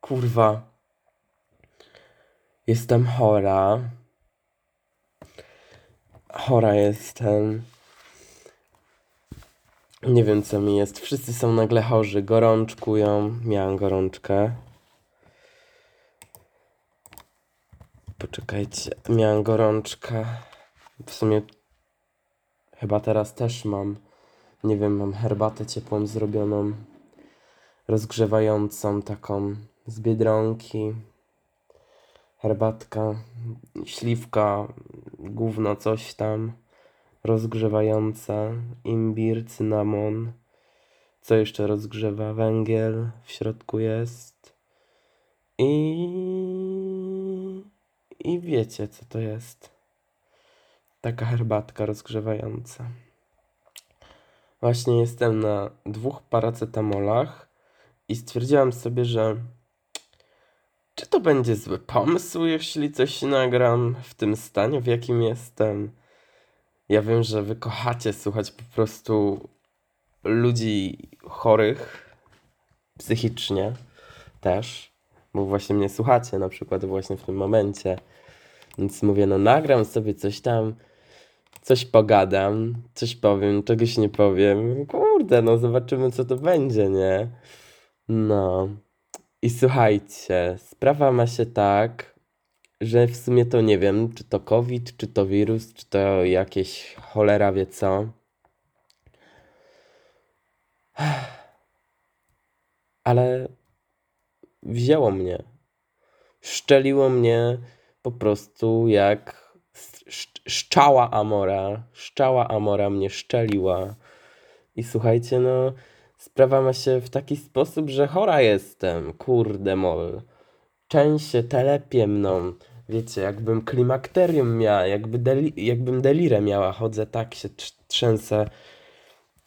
Kurwa. Jestem chora. Chora jestem. Nie wiem co mi jest. Wszyscy są nagle chorzy. Gorączkują. Miałam gorączkę. Poczekajcie. Miałam gorączkę. W sumie chyba teraz też mam. Nie wiem, mam herbatę ciepłą zrobioną. Rozgrzewającą taką z Biedronki. Herbatka, śliwka, gówno, coś tam. Rozgrzewająca, imbir, cynamon. Co jeszcze rozgrzewa? Węgiel w środku jest. I... I wiecie, co to jest. Taka herbatka rozgrzewająca. Właśnie jestem na dwóch paracetamolach i stwierdziłam sobie, że czy to będzie zły pomysł, jeśli coś nagram w tym stanie, w jakim jestem. Ja wiem, że wy kochacie słuchać po prostu ludzi chorych psychicznie też, bo właśnie mnie słuchacie na przykład właśnie w tym momencie. Więc mówię, no nagram sobie coś tam, coś pogadam, coś powiem, czegoś nie powiem. Kurde, no zobaczymy co to będzie, nie? No. I słuchajcie, sprawa ma się tak, że w sumie to nie wiem, czy to COVID, czy to wirus, czy to jakieś cholera wie co. Ale wzięło mnie. Szczeliło mnie po prostu jak sz- szczała Amora. Szczała Amora mnie szczeliła. I słuchajcie, no, sprawa ma się w taki sposób, że chora jestem. Kurde mol. Część się telepie mną. Wiecie, jakbym klimakterium miała, jakby deli- jakbym delirę miała. Chodzę tak, się trz- trzęsę.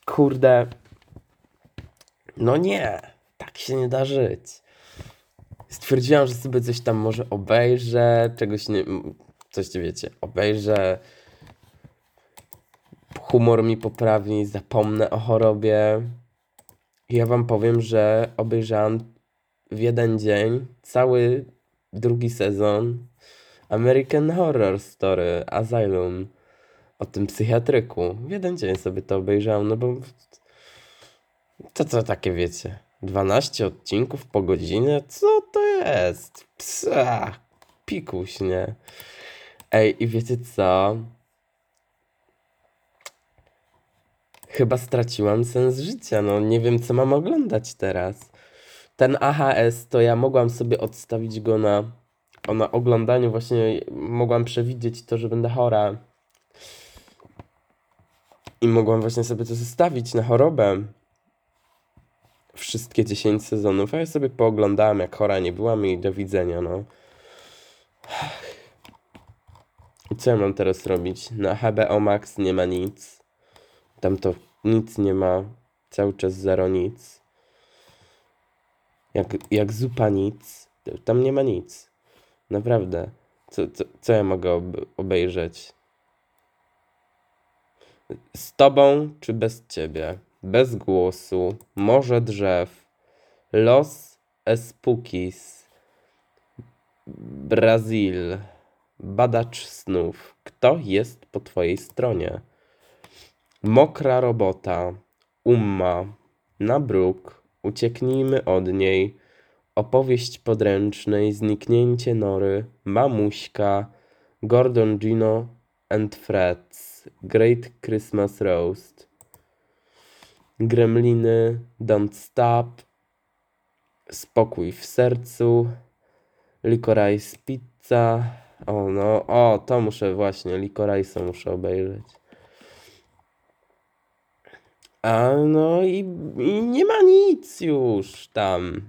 Kurde. No nie, tak się nie da żyć. Stwierdziłam, że sobie coś tam może obejrzę, czegoś nie. Coś wiecie, obejrzę. Humor mi poprawi, zapomnę o chorobie. Ja wam powiem, że obejrzałam w jeden dzień cały drugi sezon American Horror Story Asylum o tym psychiatryku. W jeden dzień sobie to obejrzałam, no bo to co takie wiecie? 12 odcinków po godzinę? Co to jest? Psa, pikuś, nie? Ej, i wiecie co? Chyba straciłam sens życia, no nie wiem co mam oglądać teraz. Ten AHS to ja mogłam sobie odstawić go na, na oglądaniu, właśnie mogłam przewidzieć to, że będę chora. I mogłam właśnie sobie to zostawić na chorobę. Wszystkie 10 sezonów, a ja sobie pooglądałam jak chora nie byłam i do widzenia, no. I co ja mam teraz robić? Na HBO Max nie ma nic. Tam to nic nie ma. Cały czas zero nic. Jak, jak zupa nic. Tam nie ma nic. Naprawdę. Co, co, co ja mogę ob obejrzeć? Z tobą czy bez ciebie? Bez głosu. Morze drzew. Los Espukis. Brazil. Badacz snów. Kto jest po twojej stronie? Mokra robota. Umma. Na bruk. Ucieknijmy od niej. Opowieść podręcznej. Zniknięcie Nory. Mamuśka. Gordon Gino and Freds. Great Christmas Roast. Gremliny. Don't Stop. Spokój w sercu. Licorice Pizza. O no, o, to muszę właśnie, Licorice muszę obejrzeć. A no i, i nie ma nic już tam.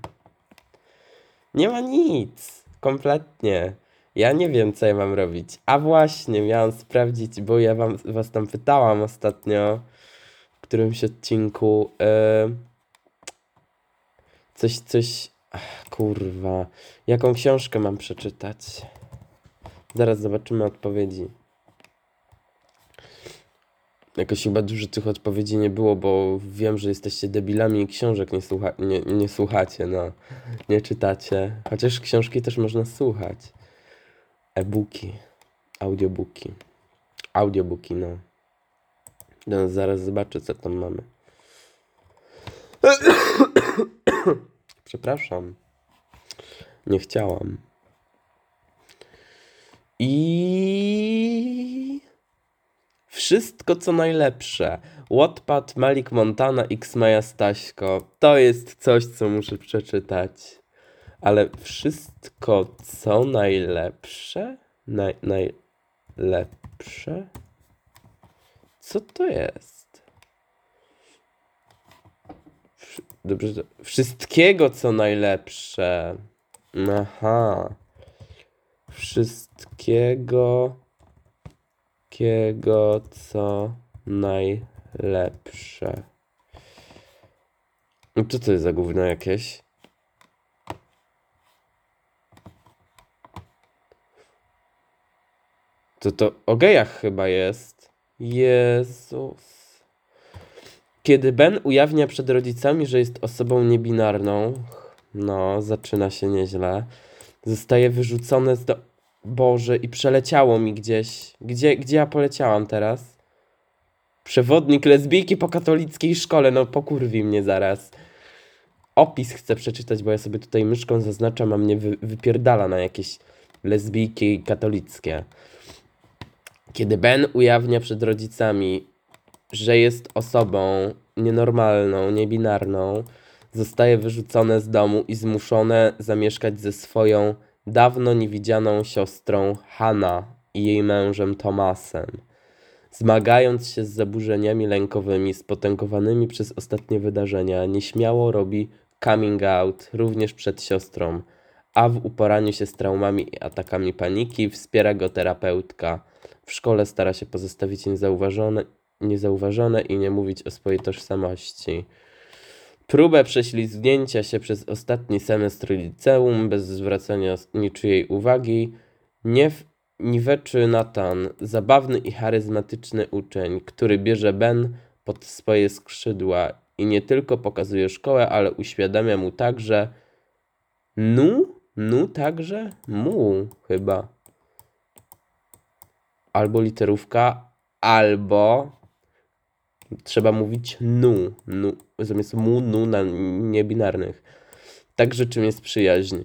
Nie ma nic. Kompletnie. Ja nie wiem, co ja mam robić. A właśnie, miałam sprawdzić, bo ja wam, was tam pytałam ostatnio w którymś odcinku. e, coś, coś. Ach, kurwa. Jaką książkę mam przeczytać? Zaraz zobaczymy odpowiedzi. Jakoś chyba dużo tych odpowiedzi nie było, bo wiem, że jesteście debilami i książek nie, słucha nie, nie słuchacie, no. Nie czytacie. Chociaż książki też można słuchać. E-booki, audiobooki. Audiobooki, no. no. Zaraz zobaczę, co tam mamy. Przepraszam. Nie chciałam. I wszystko co najlepsze. Wattpad, Malik Montana, X Maja Staśko. To jest coś, co muszę przeczytać. Ale wszystko co najlepsze? Naj, najlepsze? Co to jest? Dobrze, wszystkiego co najlepsze. Aha. Wszystkiego, kiego co najlepsze. No Co to jest za gówno jakieś? To to o gejach chyba jest. Jezus. Kiedy Ben ujawnia przed rodzicami, że jest osobą niebinarną, no, zaczyna się nieźle. Zostaje wyrzucone z do... Boże, i przeleciało mi gdzieś. Gdzie, gdzie ja poleciałam teraz? Przewodnik lesbijki po katolickiej szkole, no pokurwi mnie zaraz. Opis chcę przeczytać, bo ja sobie tutaj myszką zaznaczam, a mnie wy, wypierdala na jakieś lesbijki katolickie. Kiedy Ben ujawnia przed rodzicami, że jest osobą nienormalną, niebinarną, zostaje wyrzucone z domu i zmuszone zamieszkać ze swoją dawno niewidzianą siostrą Hannah i jej mężem Tomasem. Zmagając się z zaburzeniami lękowymi spotęgowanymi przez ostatnie wydarzenia, nieśmiało robi coming out również przed siostrą, a w uporaniu się z traumami i atakami paniki wspiera go terapeutka. W szkole stara się pozostawić niezauważone, niezauważone i nie mówić o swojej tożsamości. Próbę prześlizgnięcia się przez ostatni semestr liceum bez zwracania niczyjej uwagi. Nie w- niweczy Nathan, zabawny i charyzmatyczny uczeń, który bierze Ben pod swoje skrzydła i nie tylko pokazuje szkołę, ale uświadamia mu także nu, nu także? Mu chyba. Albo literówka, albo trzeba mówić nu, nu zamiast mu, nu na niebinarnych. Także czym jest przyjaźń?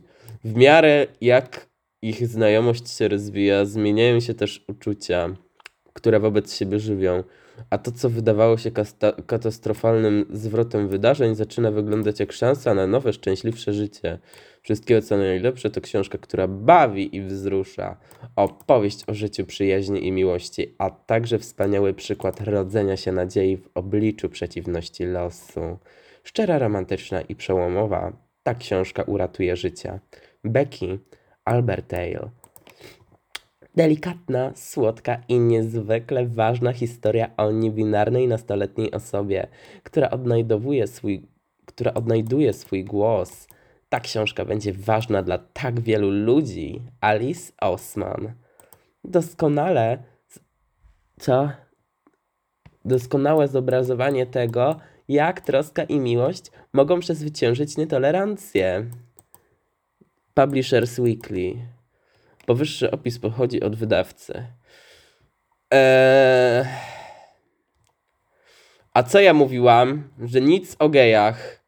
W miarę jak ich znajomość się rozwija, zmieniają się też uczucia, które wobec siebie żywią, a to, co wydawało się katastrofalnym zwrotem wydarzeń, zaczyna wyglądać jak szansa na nowe, szczęśliwsze życie. Wszystkiego, co najlepsze, to książka, która bawi i wzrusza. Opowieść o życiu przyjaźni i miłości, a także wspaniały przykład rodzenia się nadziei w obliczu przeciwności losu. Szczera, romantyczna i przełomowa, ta książka uratuje życia. Becky Albertale. Delikatna, słodka i niezwykle ważna historia o niebinarnej nastoletniej osobie, która odnajdowuje swój, która odnajduje swój głos. Ta książka będzie ważna dla tak wielu ludzi. Alice Osman. Doskonale. Co? Doskonałe zobrazowanie tego, jak troska i miłość mogą przezwyciężyć nietolerancję. Publishers Weekly. Powyższy opis pochodzi od wydawcy. Eee... A co ja mówiłam? Że nic o gejach.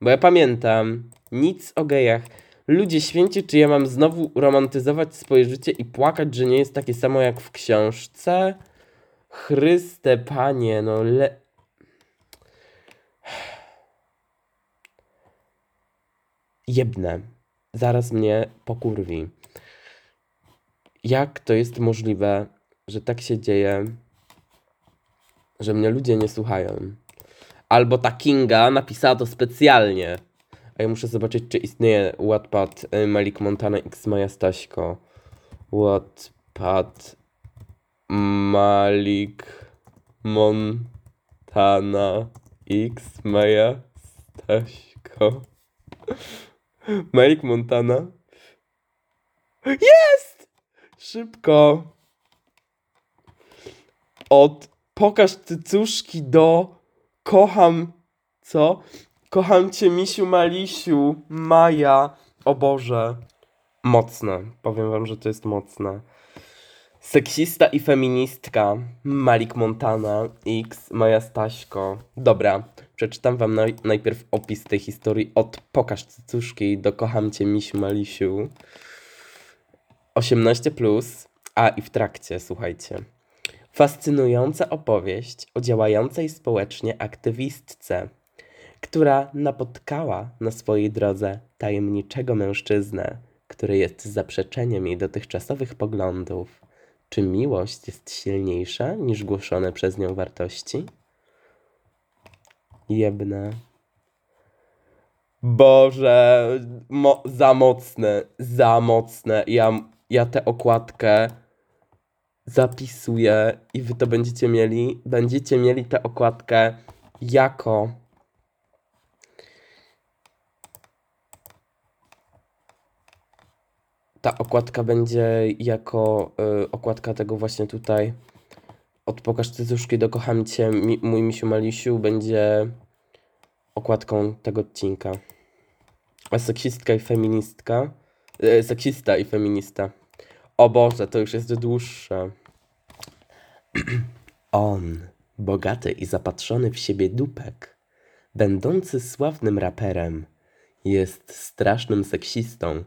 Bo ja pamiętam. Nic o gejach. Ludzie święci, czy ja mam znowu romantyzować swoje życie i płakać, że nie jest takie samo jak w książce? Chryste panie, no le... Jebnę. Zaraz mnie pokurwi. Jak to jest możliwe, że tak się dzieje, że mnie ludzie nie słuchają? Albo ta Kinga napisała to specjalnie. A ja muszę zobaczyć, czy istnieje Wattpad y, Malik Montana X Maja Staśko. Wattpad Malik Montana X Maja Staśko. Malik Montana. Jest! Szybko. Od Pokaż cycuszki do kocham co? Kocham cię misiu malisiu Maja. O Boże. Mocne. Powiem wam, że to jest mocne. Seksista i feministka Malik Montana X Maja Staśko. Dobra, przeczytam wam naj najpierw opis tej historii. Od Pokaż cycuszki do Kocham cię misiu malisiu 18 plus, a i w trakcie, słuchajcie. Fascynująca opowieść o działającej społecznie aktywistce, która napotkała na swojej drodze tajemniczego mężczyznę, który jest zaprzeczeniem jej dotychczasowych poglądów. Czy miłość jest silniejsza niż głoszone przez nią wartości? Jebne. Boże, mo za mocne, za mocne. Ja, ja tę okładkę zapisuję i wy to będziecie mieli. Będziecie mieli tę okładkę jako ta okładka będzie jako y, okładka tego właśnie tutaj od Pokaż Cycuszki do Kocham Cię, mi, mój misiu malisiu będzie okładką tego odcinka. A seksistka i feministka. Y, seksista i feminista. O Boże, to już jest dłuższe. On, bogaty i zapatrzony w siebie dupek, będący sławnym raperem, jest strasznym seksistą.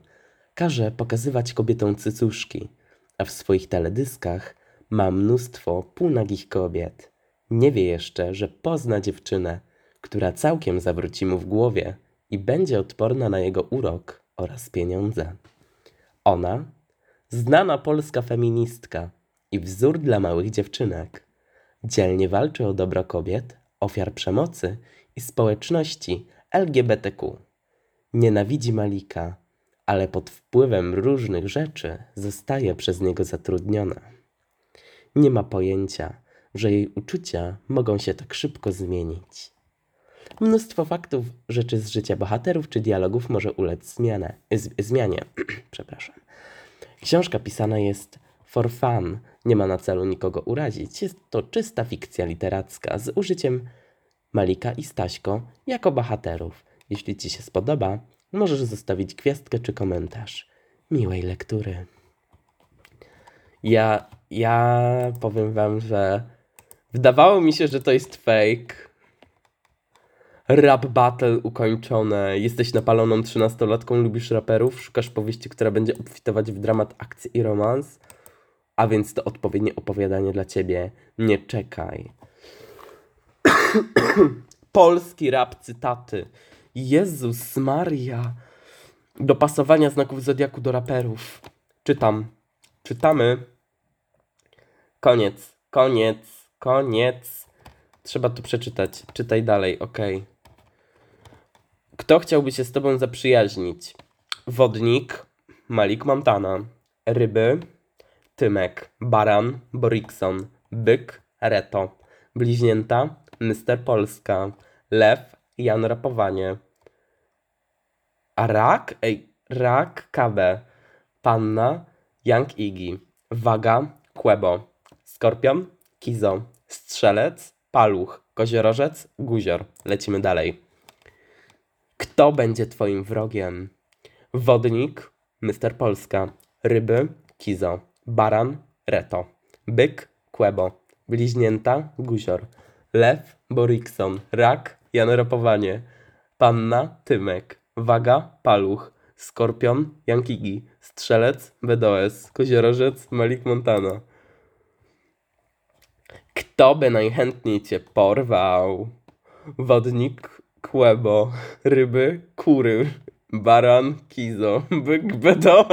Każe pokazywać kobietom cycuszki, a w swoich teledyskach ma mnóstwo półnagich kobiet. Nie wie jeszcze, że pozna dziewczynę, która całkiem zawróci mu w głowie i będzie odporna na jego urok oraz pieniądze. Ona, znana polska feministka i wzór dla małych dziewczynek, dzielnie walczy o dobro kobiet, ofiar przemocy i społeczności LGBTQ. Nienawidzi Malika, ale pod wpływem różnych rzeczy zostaje przez niego zatrudniona. Nie ma pojęcia, że jej uczucia mogą się tak szybko zmienić. Mnóstwo faktów, rzeczy z życia bohaterów czy dialogów może ulec zmianę, z, zmianie. Przepraszam. Książka pisana jest for fun, nie ma na celu nikogo urazić. Jest to czysta fikcja literacka z użyciem Malika i Staśko jako bohaterów. Jeśli Ci się spodoba, możesz zostawić gwiazdkę czy komentarz. Miłej lektury. Ja, ja powiem Wam, że wydawało mi się, że to jest fake. Rap battle ukończone. Jesteś napaloną trzynastolatką, lubisz raperów, szukasz powieści, która będzie obfitować w dramat, akcję i romans. A więc to odpowiednie opowiadanie dla ciebie. Nie czekaj. Polski rap cytaty. Jezus Maria. Dopasowania znaków zodiaku do raperów. Czytam. Czytamy. Koniec. Koniec. Koniec. Trzeba to przeczytać. Czytaj dalej, ok. Kto chciałby się z tobą zaprzyjaźnić? Wodnik, Malik Montana. Ryby, Tymek, Baran, Borikson, Byk, Reto. Bliźnięta, Mister Polska. Lew, Jan Rapowanie. A rak? Ej, rak, KB. Panna, Young Iggy. Waga, Kłebo. Skorpion, Kizo. Strzelec, Paluch. Koziorożec, Guzior. Lecimy dalej. Kto będzie twoim wrogiem? Wodnik, Mister Polska. Ryby, Kizo. Baran, Reto. Byk, Kłebo. Bliźnięta, Guzior. Lew, Borikson. Rak, Jan Rapowanie. Panna, Tymek. Waga, Paluch. Skorpion, Jankigi. Strzelec, BDOS. Koziorożec, Malik Montana. Kto by najchętniej cię porwał? Wodnik, Kłebo. Ryby, Kury. Baran, Kizo. Byk, BDOS.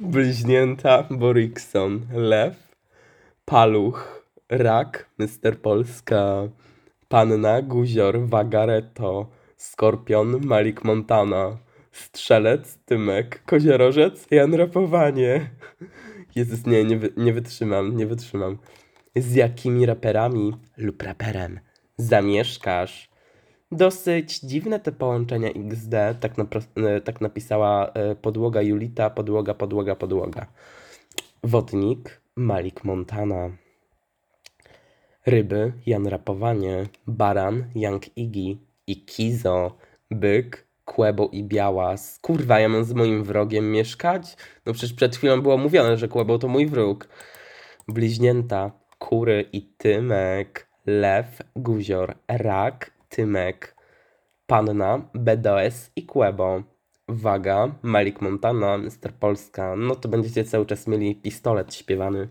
Bliźnięta, Borikson. Lew, Paluch. Rak, Mister Polska. Panna, Guzior, Wagareto. Skorpion, Malik Montana. Strzelec, Tymek. Koziorożec, Jan Rapowanie. Jezus, nie, nie, wy, nie wytrzymam, nie wytrzymam. Z jakimi raperami lub raperem zamieszkasz? Dosyć dziwne te połączenia XD, tak, e, tak napisała e, podłoga Julita, podłoga, podłoga, podłoga. Wodnik, Malik Montana. Ryby, Jan Rapowanie, Baran, Young Iggy i Kizo, Byk, Kłebo i Białas. Kurwa, ja mam z moim wrogiem mieszkać? No przecież przed chwilą było mówione, że Kłebo to mój wróg. Bliźnięta, Kury i Tymek, Lew, Guzior, Rak, Tymek, Panna, BDS i Kłebo. Waga, Malik Montana, Mr. Polska. No to będziecie cały czas mieli pistolet śpiewany,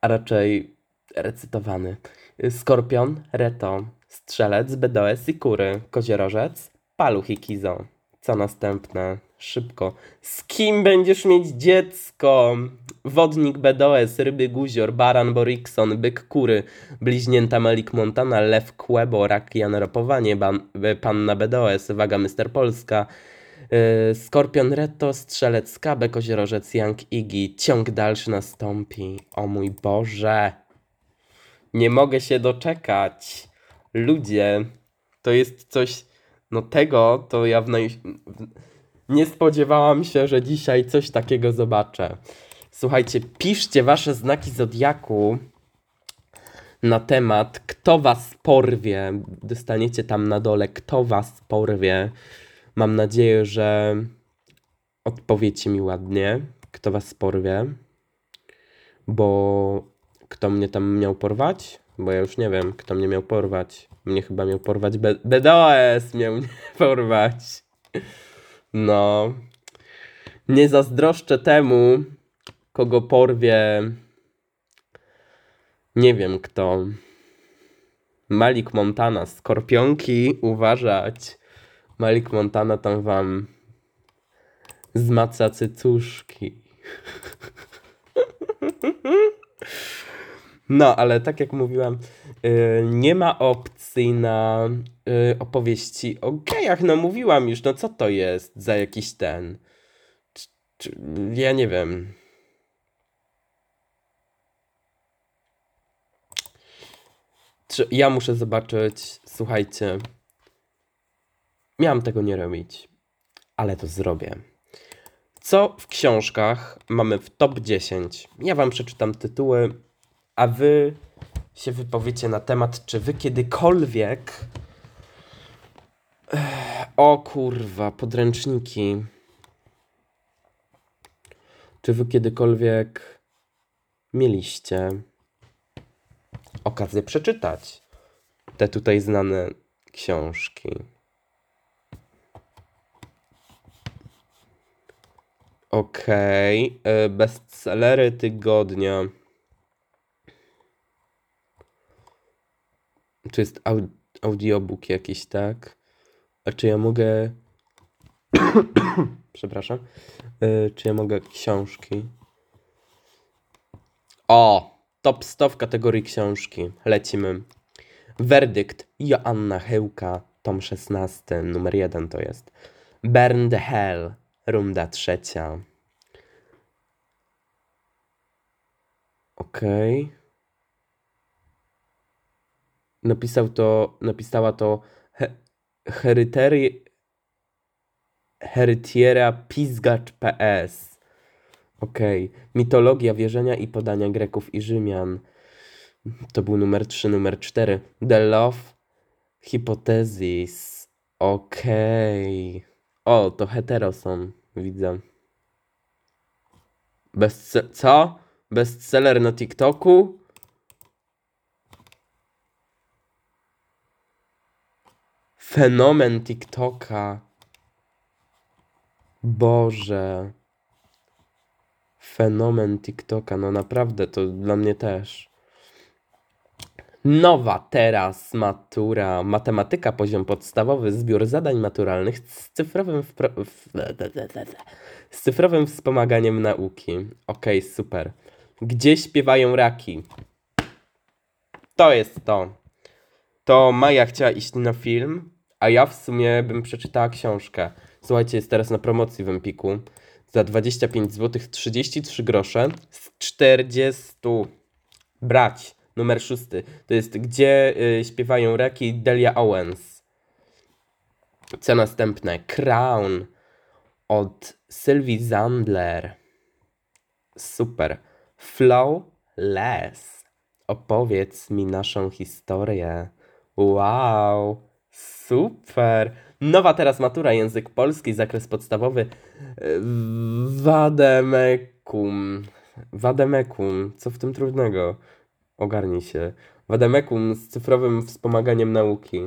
a raczej recytowany. Skorpion, Reto, Strzelec, BDS i Kury, Koziorożec, Paluch i Kizo. Co następne? Szybko. Z kim będziesz mieć dziecko? Wodnik BDOS, Ryby Guzior, Baran Borikson, Byk Kury, Bliźnięta Malik Montana, Lew Kłebo, Rak Jan Rapowanie, ban, y, Panna BDOS, Waga Mister Polska, yy, Skorpion Reto, Strzelec Kabe, Koziorożec Young Iggy. Ciąg dalszy nastąpi. O mój Boże. Nie mogę się doczekać. Ludzie, to jest coś, no tego to ja w naj... nie spodziewałam się, że dzisiaj coś takiego zobaczę. Słuchajcie, piszcie wasze znaki zodiaku na temat, kto was porwie. Dostaniecie tam na dole, kto was porwie. Mam nadzieję, że odpowiecie mi ładnie, kto was porwie. Bo kto mnie tam miał porwać? Bo ja już nie wiem, kto mnie miał porwać. Mnie chyba miał porwać BDOS miał mnie porwać. No. Nie zazdroszczę temu, kogo porwie. Nie wiem kto. Malik Montana, skorpionki, uważać. Malik Montana tam wam zmaca cycuszki. No, ale tak jak mówiłam, nie ma opcji na y, opowieści o gejach. No, mówiłam już, no co to jest za jakiś ten. Czy, czy, ja nie wiem. Czy ja muszę zobaczyć, słuchajcie. Miałam tego nie robić, ale to zrobię. Co w książkach mamy w top 10? Ja wam przeczytam tytuły, a wy się wypowiecie na temat, czy wy kiedykolwiek. O kurwa, podręczniki. Czy wy kiedykolwiek mieliście okazję przeczytać te tutaj znane książki? Okej, okay. bestsellery tygodnia. Czy jest au- audiobook jakiś, tak? A czy ja mogę. Przepraszam. Y, czy ja mogę książki? O! Top 100 w kategorii książki. Lecimy. Werdykt Joanna Hełka, tom 16, numer 1 to jest. Burn the Hell, runda trzecia. Okej. Napisał to, napisała to he, heryteri, herytiera Pizgacz PS. Okej. Mitologia wierzenia i podania Greków i Rzymian. To był numer 3, numer 4. The Love Hypothesis. Okej. O, to hetero są, widzę. Bestse- co? Bestseller na TikToku? Fenomen TikToka. Boże. Fenomen TikToka. No naprawdę, to dla mnie też. Nowa teraz matura. Matematyka, poziom podstawowy, zbiór zadań maturalnych z cyfrowym, wpro- w... z cyfrowym wspomaganiem nauki. Okej, super. Gdzie śpiewają raki? To jest to. To Maja chciała iść na film, a ja w sumie bym przeczytała książkę. Słuchajcie, jest teraz na promocji w Empiku. Za 25 zł 33 grosze z 40. Brać. Numer szósty. To jest Gdzie y, śpiewają raki Delia Owens. Co następne? Crown od Sylwii Zandler. Super. Flowless. Opowiedz mi naszą historię. Wow, super. Nowa teraz matura, język polski, zakres podstawowy. Wademekum. Wademekum. Co w tym trudnego? Ogarnij się. Wademekum z cyfrowym wspomaganiem nauki.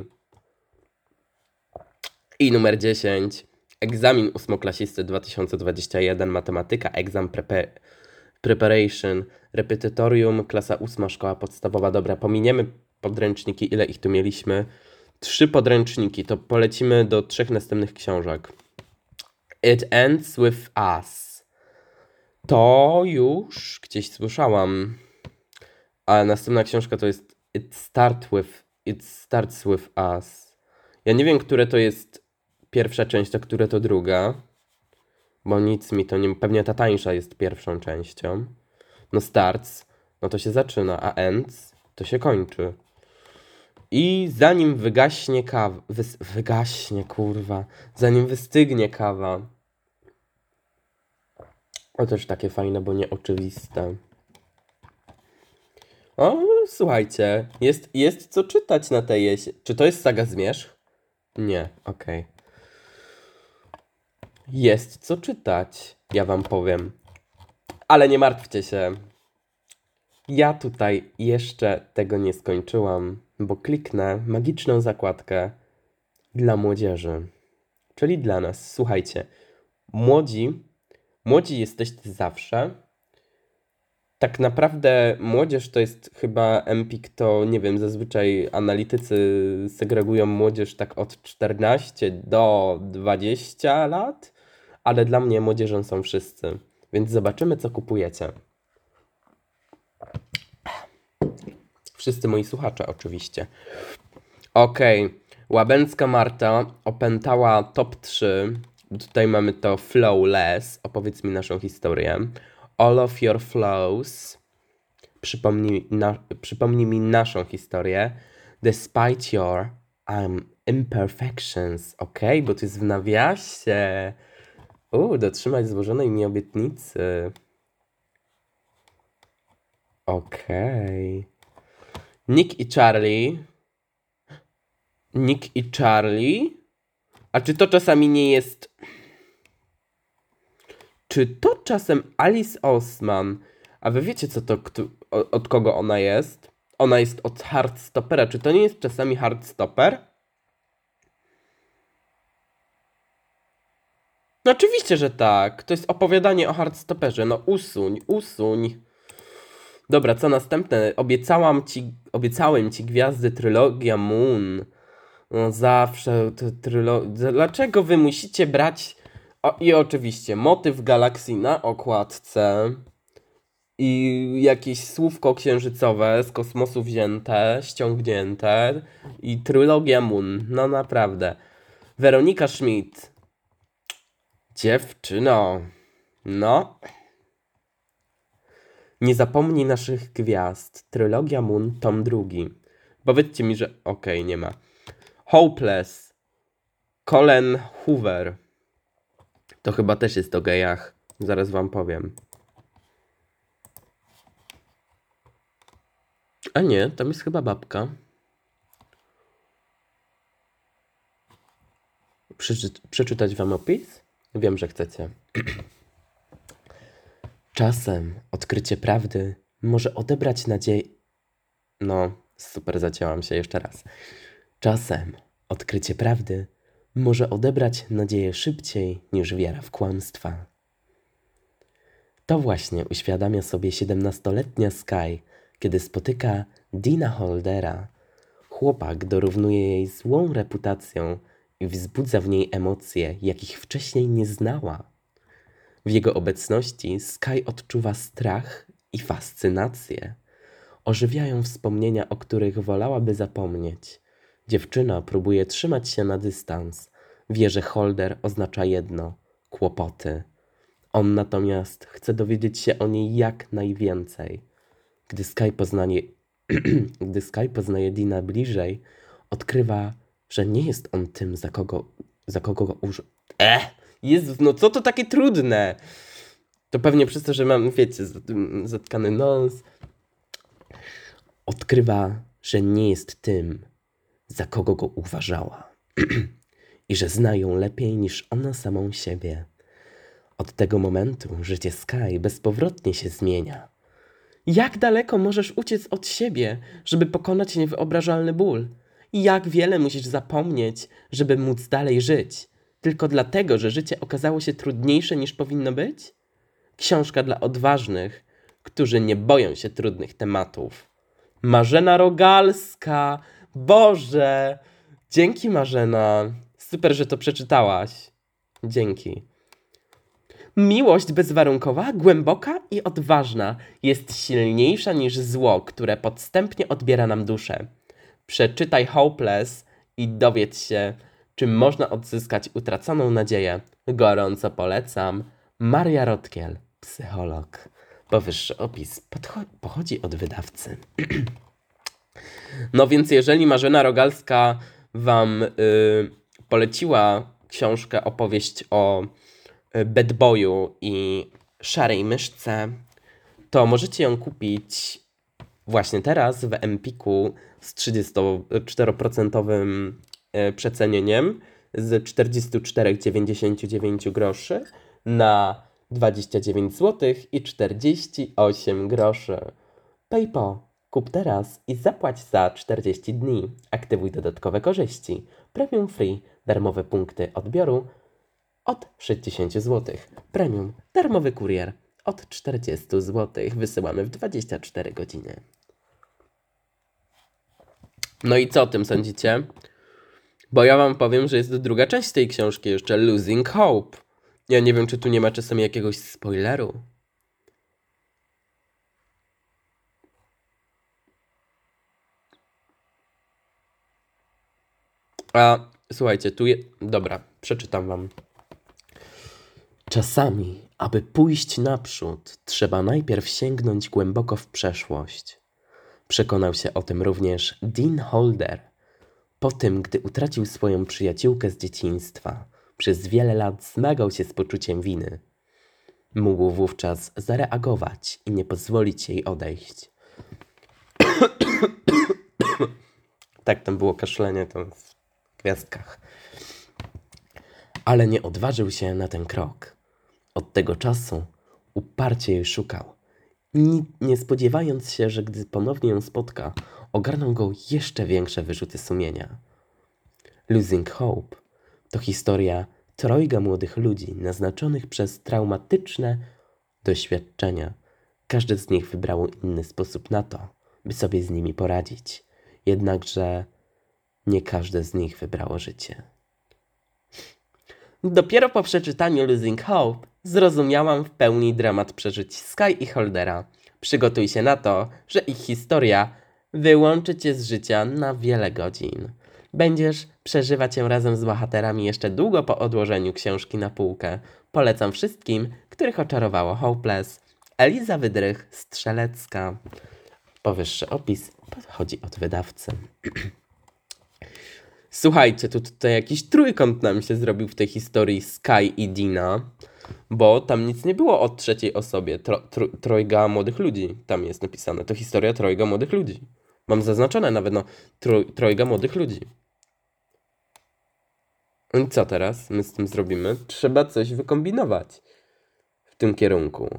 I numer 10. Egzamin ósmoklasisty 2021, matematyka, egzam prepe, preparation, repetytorium, klasa ósma, szkoła podstawowa. Dobra, pominiemy podręczniki, ile ich tu mieliśmy. Trzy podręczniki, to polecimy do trzech następnych książek. It ends with us. To już gdzieś słyszałam. A następna książka to jest It start with It starts with us. Ja nie wiem, które to jest pierwsza część, a które to druga. Bo nic mi to nie. Pewnie ta tańsza jest pierwszą częścią. No starts, no to się zaczyna, a ends to się kończy. I zanim wygaśnie kawa. Wygaśnie, kurwa. Zanim wystygnie kawa. O też takie fajne, bo nieoczywiste. O, słuchajcie, jest, jest co czytać na tej jesień. Czy to jest saga Zmierzch? Nie, okej. Jest co czytać, ja wam powiem. Ale nie martwcie się. Ja tutaj jeszcze tego nie skończyłam, bo kliknę magiczną zakładkę dla młodzieży. Czyli dla nas. Słuchajcie, młodzi, młodzi jesteście zawsze. Tak naprawdę młodzież to jest chyba Empik, to nie wiem, zazwyczaj analitycy segregują młodzież tak od 14 do 20 lat, ale dla mnie młodzieżą są wszyscy. Więc zobaczymy, co kupujecie. Wszyscy moi słuchacze, oczywiście. Okej. Łabęcka Marta opętała top 3. Tutaj mamy to Flowless. Opowiedz mi naszą historię. All of your flows. Przypomnij, na, przypomnij mi naszą historię. Despite your um, imperfections. Ok, bo to jest w nawiasie. U, dotrzymać złożonej mi obietnicy. Okej. Nick i Charlie. Nick i Charlie? A czy to czasami nie jest. Czy to czasem Alice Osman? A wy wiecie, co to, kto, od kogo ona jest? Ona jest od Hardstopera. Czy to nie jest czasami Hardstopper? No oczywiście, że tak. To jest opowiadanie o Hardstopperze. No usuń, usuń. Dobra, co następne? Obiecałam ci, obiecałem ci gwiazdy trylogia Moon. No zawsze trylogia. Dlaczego wy musicie brać. O, I oczywiście motyw galaksji na okładce. I jakieś słówko księżycowe z kosmosu wzięte, ściągnięte. I trylogia Moon. No naprawdę. Weronika Schmidt. Dziewczyno. No. Nie zapomnij naszych gwiazd. Trylogia Moon, tom drugi. Powiedzcie mi, że... Okej, nie ma. Hopeless. Colin Hoover. To chyba też jest o gejach. Zaraz wam powiem. A nie, tam jest chyba babka. Przeczy przeczytać wam opis? Wiem, że chcecie. Czasem odkrycie prawdy może odebrać nadzieję. No, super, zacięłam się jeszcze raz. Czasem odkrycie prawdy może odebrać nadzieję szybciej niż wiara w kłamstwa. To właśnie uświadamia sobie 17-letnia Sky, kiedy spotyka Dina Holdera. Chłopak dorównuje jej złą reputacją i wzbudza w niej emocje, jakich wcześniej nie znała. W jego obecności Sky odczuwa strach i fascynację. Ożywiają wspomnienia, o których wolałaby zapomnieć. Dziewczyna próbuje trzymać się na dystans. Wie, że Holder oznacza jedno kłopoty. On natomiast chce dowiedzieć się o niej jak najwięcej. Gdy Sky poznanie, gdy Sky poznaje Dina bliżej, odkrywa, że nie jest on tym, za kogo, za kogo go użył. Eh! Jezus, no co to takie trudne? To pewnie przez to, że mam, wiecie, zat- zatkany nos. Odkrywa, że nie jest tym, za kogo go uważała. I że zna ją lepiej niż ona samą siebie. Od tego momentu życie Sky bezpowrotnie się zmienia. Jak daleko możesz uciec od siebie, żeby pokonać niewyobrażalny ból? Jak wiele musisz zapomnieć, żeby móc dalej żyć? Tylko dlatego, że życie okazało się trudniejsze niż powinno być? Książka dla odważnych, którzy nie boją się trudnych tematów. Marzena Rogalska! Boże! Dzięki Marzena! Super, że to przeczytałaś. Dzięki. Miłość bezwarunkowa, głęboka i odważna jest silniejsza niż zło, które podstępnie odbiera nam duszę. Przeczytaj Hopeless i dowiedz się, czym można odzyskać utraconą nadzieję. Gorąco polecam. Maria Rotkiel, psycholog. Powyższy opis pochodzi od wydawcy. No więc jeżeli Marzena Rogalska wam y, poleciła książkę, opowieść o y, bad boyu i szarej myszce, to możecie ją kupić właśnie teraz w Empiku z 34% y, przecenieniem z 44,99 groszy na 29 zł i 48 groszy. PayPal. Kup teraz i zapłać za 40 dni. Aktywuj dodatkowe korzyści. Premium Free. Darmowe punkty odbioru od 60 zł. Premium. Darmowy kurier od 40 zł. Wysyłamy w 24 godziny. No i co o tym sądzicie? Bo ja wam powiem, że jest druga część tej książki jeszcze, Losing Hope. Ja nie wiem, czy tu nie ma czasami jakiegoś spoileru. A słuchajcie, tu je... Dobra, przeczytam wam. Czasami, aby pójść naprzód, trzeba najpierw sięgnąć głęboko w przeszłość. Przekonał się o tym również Dean Holder. Po tym, gdy utracił swoją przyjaciółkę z dzieciństwa, przez wiele lat zmagał się z poczuciem winy. Mógł wówczas zareagować i nie pozwolić jej odejść. tak, tam było kaszlenie tam w gwiazdkach. Ale nie odważył się na ten krok. Od tego czasu uparcie jej szukał. Ni- nie spodziewając się, że gdy ponownie ją spotka, ogarną go jeszcze większe wyrzuty sumienia. Losing Hope to historia trojga młodych ludzi naznaczonych przez traumatyczne doświadczenia. Każdy z nich wybrał inny sposób na to, by sobie z nimi poradzić. Jednakże nie każde z nich wybrało życie. Dopiero po przeczytaniu Losing Hope zrozumiałam w pełni dramat przeżyć Sky i Holdera. Przygotuj się na to, że ich historia wyłączy cię z życia na wiele godzin. Będziesz przeżywać ją razem z bohaterami jeszcze długo po odłożeniu książki na półkę. Polecam wszystkim, których oczarowało Hopeless. Eliza Wydrych, Strzelecka. Powyższy opis pochodzi od wydawcy. Słuchajcie, tu tutaj jakiś trójkąt nam się zrobił w tej historii Sky i Dina, bo tam nic nie było o trzeciej osobie. Tro, tro, trojga młodych ludzi tam jest napisane. To historia trojga młodych ludzi. Mam zaznaczone nawet, no, tro, trojga młodych ludzi. I co teraz my z tym zrobimy? Trzeba coś wykombinować w tym kierunku.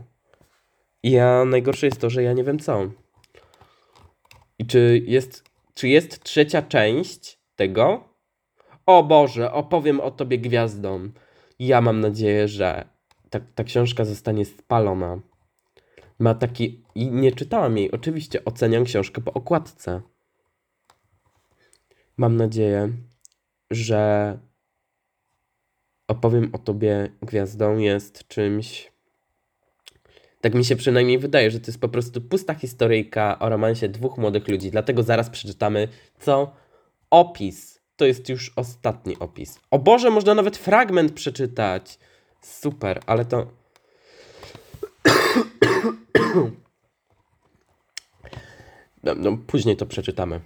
I ja najgorsze jest to, że ja nie wiem co. I czy jest, czy jest trzecia część tego? O Boże, opowiem o tobie gwiazdom. Ja mam nadzieję, że ta, ta książka zostanie spalona. Ma taki. I nie czytałam jej, oczywiście. Oceniam książkę po okładce. Mam nadzieję, że opowiem o tobie gwiazdą jest czymś. Tak mi się przynajmniej wydaje, że to jest po prostu pusta historyjka o romansie dwóch młodych ludzi. Dlatego zaraz przeczytamy, co opis. To jest już ostatni opis. O Boże, można nawet fragment przeczytać. Super, ale to. No, no, później to przeczytamy.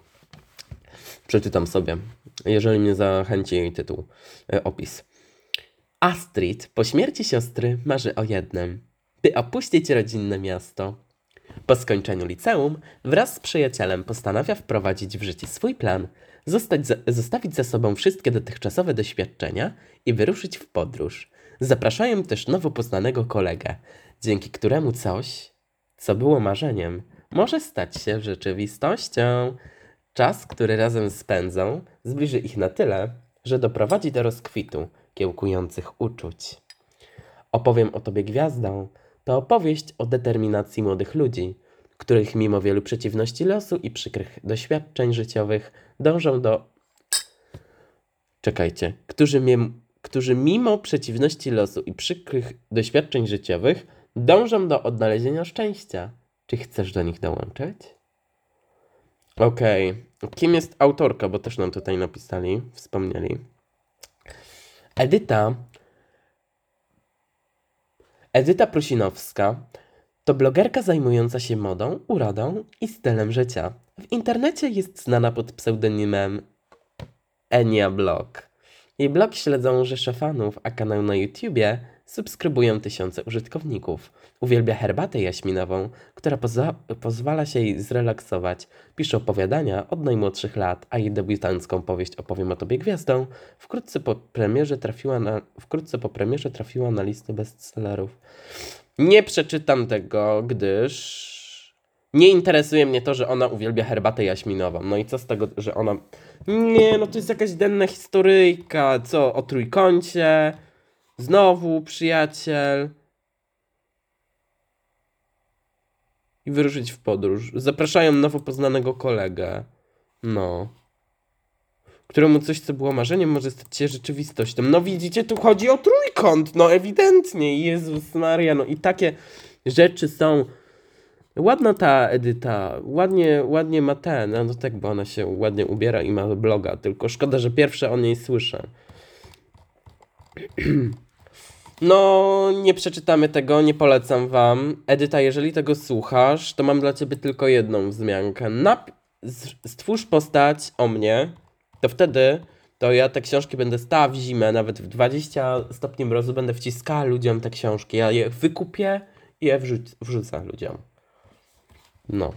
Przeczytam sobie, jeżeli mnie zachęci jej tytuł, e, opis. Astrid po śmierci siostry marzy o jednym by opuścić rodzinne miasto. Po skończeniu liceum, wraz z przyjacielem postanawia wprowadzić w życie swój plan, zostać za, zostawić za sobą wszystkie dotychczasowe doświadczenia i wyruszyć w podróż. Zapraszają też nowo poznanego kolegę, dzięki któremu coś, co było marzeniem, może stać się rzeczywistością. Czas, który razem spędzą, zbliży ich na tyle, że doprowadzi do rozkwitu kiełkujących uczuć. Opowiem o Tobie gwiazdą to opowieść o determinacji młodych ludzi, których mimo wielu przeciwności losu i przykrych doświadczeń życiowych dążą do. Czekajcie, którzy, którzy mimo przeciwności losu i przykrych doświadczeń życiowych dążą do odnalezienia szczęścia. Czy chcesz do nich dołączyć? Okej. Kim jest autorka? Bo też nam tutaj napisali, wspomnieli. Edyta. Edyta Prusinowska to blogerka zajmująca się modą, urodą i stylem życia. W internecie jest znana pod pseudonimem Enia Blog. Jej blog śledzą rzesze fanów, a kanał na YouTubie subskrybują tysiące użytkowników. Uwielbia herbatę jaśminową, która pozwala się jej zrelaksować. Pisze opowiadania od najmłodszych lat, a jej debiutancką powieść Opowiem o Tobie Gwiazdą wkrótce po premierze trafiła na, wkrótce po premierze trafiła na listę bestsellerów. Nie przeczytam tego, gdyż nie interesuje mnie to, że ona uwielbia herbatę jaśminową. No i co z tego, że ona... Nie, no to jest jakaś denna historyjka, co, o trójkącie, znowu przyjaciel. I wyruszyć w podróż. Zapraszają nowo poznanego kolegę. No. Któremu coś, co było marzeniem, może stać się rzeczywistością. No widzicie, tu chodzi o trójkąt, no ewidentnie. Jezus Maria, no i takie rzeczy są... Ładna ta Edyta, ładnie, ładnie ma ten, no tak, bo ona się ładnie ubiera i ma bloga, tylko szkoda, że pierwsze o niej słyszę. No, nie przeczytamy tego, nie polecam wam. Edyta, jeżeli tego słuchasz, to mam dla ciebie tylko jedną wzmiankę. Nap- stwórz postać o mnie, to wtedy to ja te książki będę stała w zimę, nawet w 20 stopni mrozu będę wciskała ludziom te książki. Ja je wykupię i je wrzuc- wrzucę ludziom. No.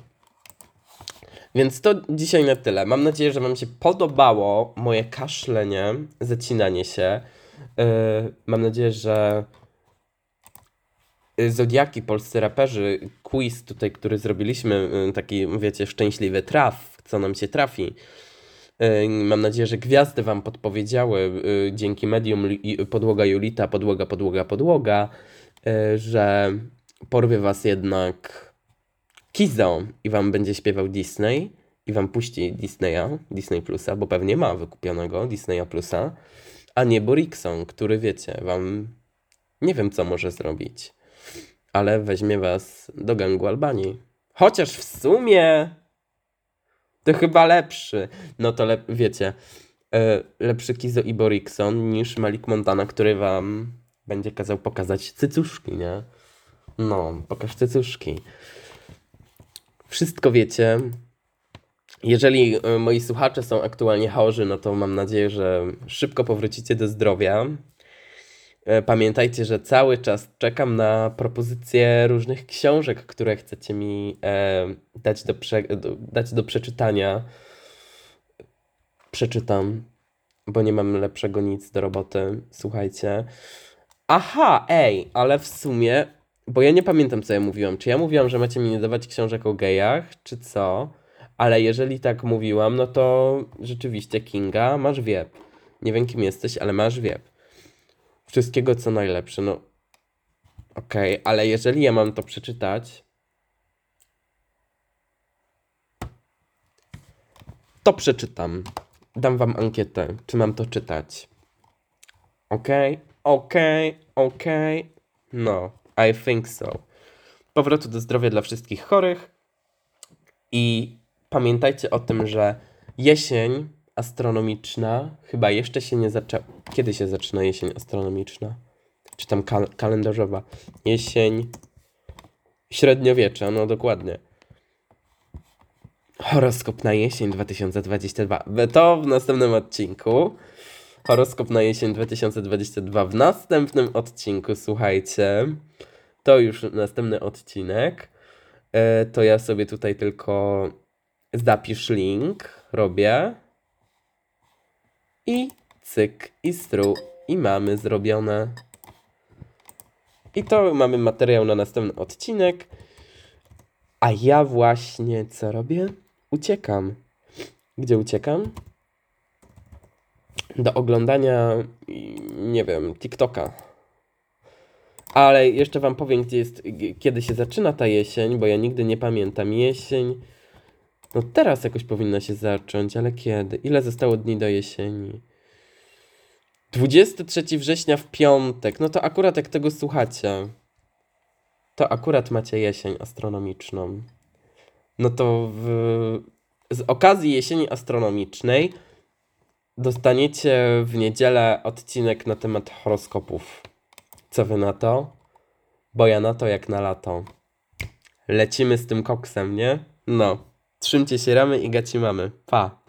Więc to dzisiaj na tyle. Mam nadzieję, że Wam się podobało moje kaszlenie, zacinanie się. Yy, mam nadzieję, że yy, Zodiaki, polscy raperzy, quiz tutaj, który zrobiliśmy, yy, taki, wiecie, szczęśliwy traf, co nam się trafi. Yy, Mam nadzieję, że gwiazdy Wam podpowiedziały yy, dzięki medium Podłoga Julita, Podłoga, Podłoga, Podłoga, yy, że porwie Was jednak Kizo i Wam będzie śpiewał Disney i Wam puści Disneya, Disney Plusa, bo pewnie ma wykupionego Disneya Plusa, a nie Borikson, który wiecie, Wam nie wiem co może zrobić, ale weźmie Was do gangu Albanii. Chociaż w sumie to chyba lepszy. No to lep, wiecie, e, lepszy Kizo i Borikson niż Malik Montana, który Wam będzie kazał pokazać cycuszki, nie? No, pokaż cycuszki. Wszystko wiecie. Jeżeli e, moi słuchacze są aktualnie chorzy, no to mam nadzieję, że szybko powrócicie do zdrowia. E, Pamiętajcie, że cały czas czekam na propozycje różnych książek, które chcecie mi e, dać, do prze, dać do przeczytania. Przeczytam, bo nie mam lepszego nic do roboty. Słuchajcie. Aha, ej, ale w sumie, bo ja nie pamiętam, co ja mówiłam. Czy ja mówiłam, że macie mi nie dawać książek o gejach, czy co? Ale jeżeli tak mówiłam, no to rzeczywiście Kinga, masz wieb. Nie wiem, kim jesteś, ale masz wieb. Wszystkiego, co najlepsze, no. Okej, ale jeżeli ja mam to przeczytać, to przeczytam. Dam wam ankietę, czy mam to czytać. Okej, okej, okej. No, I think so. Powrotu do zdrowia dla wszystkich chorych. I pamiętajcie o tym, że jesień astronomiczna chyba jeszcze się nie zaczęła. Kiedy się zaczyna jesień astronomiczna? Czy tam kal- kalendarzowa? Jesień średniowiecza, no dokładnie. Horoskop na jesień 2022. To w następnym odcinku. Horoskop na jesień 2022 w następnym odcinku, słuchajcie. to już następny odcinek. E, to ja sobie tutaj tylko zapisz link, robię. I cyk, i stru, i mamy zrobione. I to mamy materiał na następny odcinek. A ja właśnie co robię? Uciekam. Gdzie uciekam? Do oglądania, nie wiem, TikToka. Ale jeszcze wam powiem, gdzie jest, kiedy się zaczyna ta jesień, bo ja nigdy nie pamiętam. Jesień. No teraz jakoś powinna się zacząć, ale kiedy? Ile zostało dni do jesieni? 23 września w piątek. No to akurat jak tego słuchacie, to akurat macie jesień astronomiczną. No to w, z okazji jesieni astronomicznej dostaniecie w niedzielę odcinek na temat horoskopów. Co wy na to? Bo ja na to jak na lato. Lecimy z tym koksem, nie? No. Trzymcie się ramy i gaci mamy. Pa.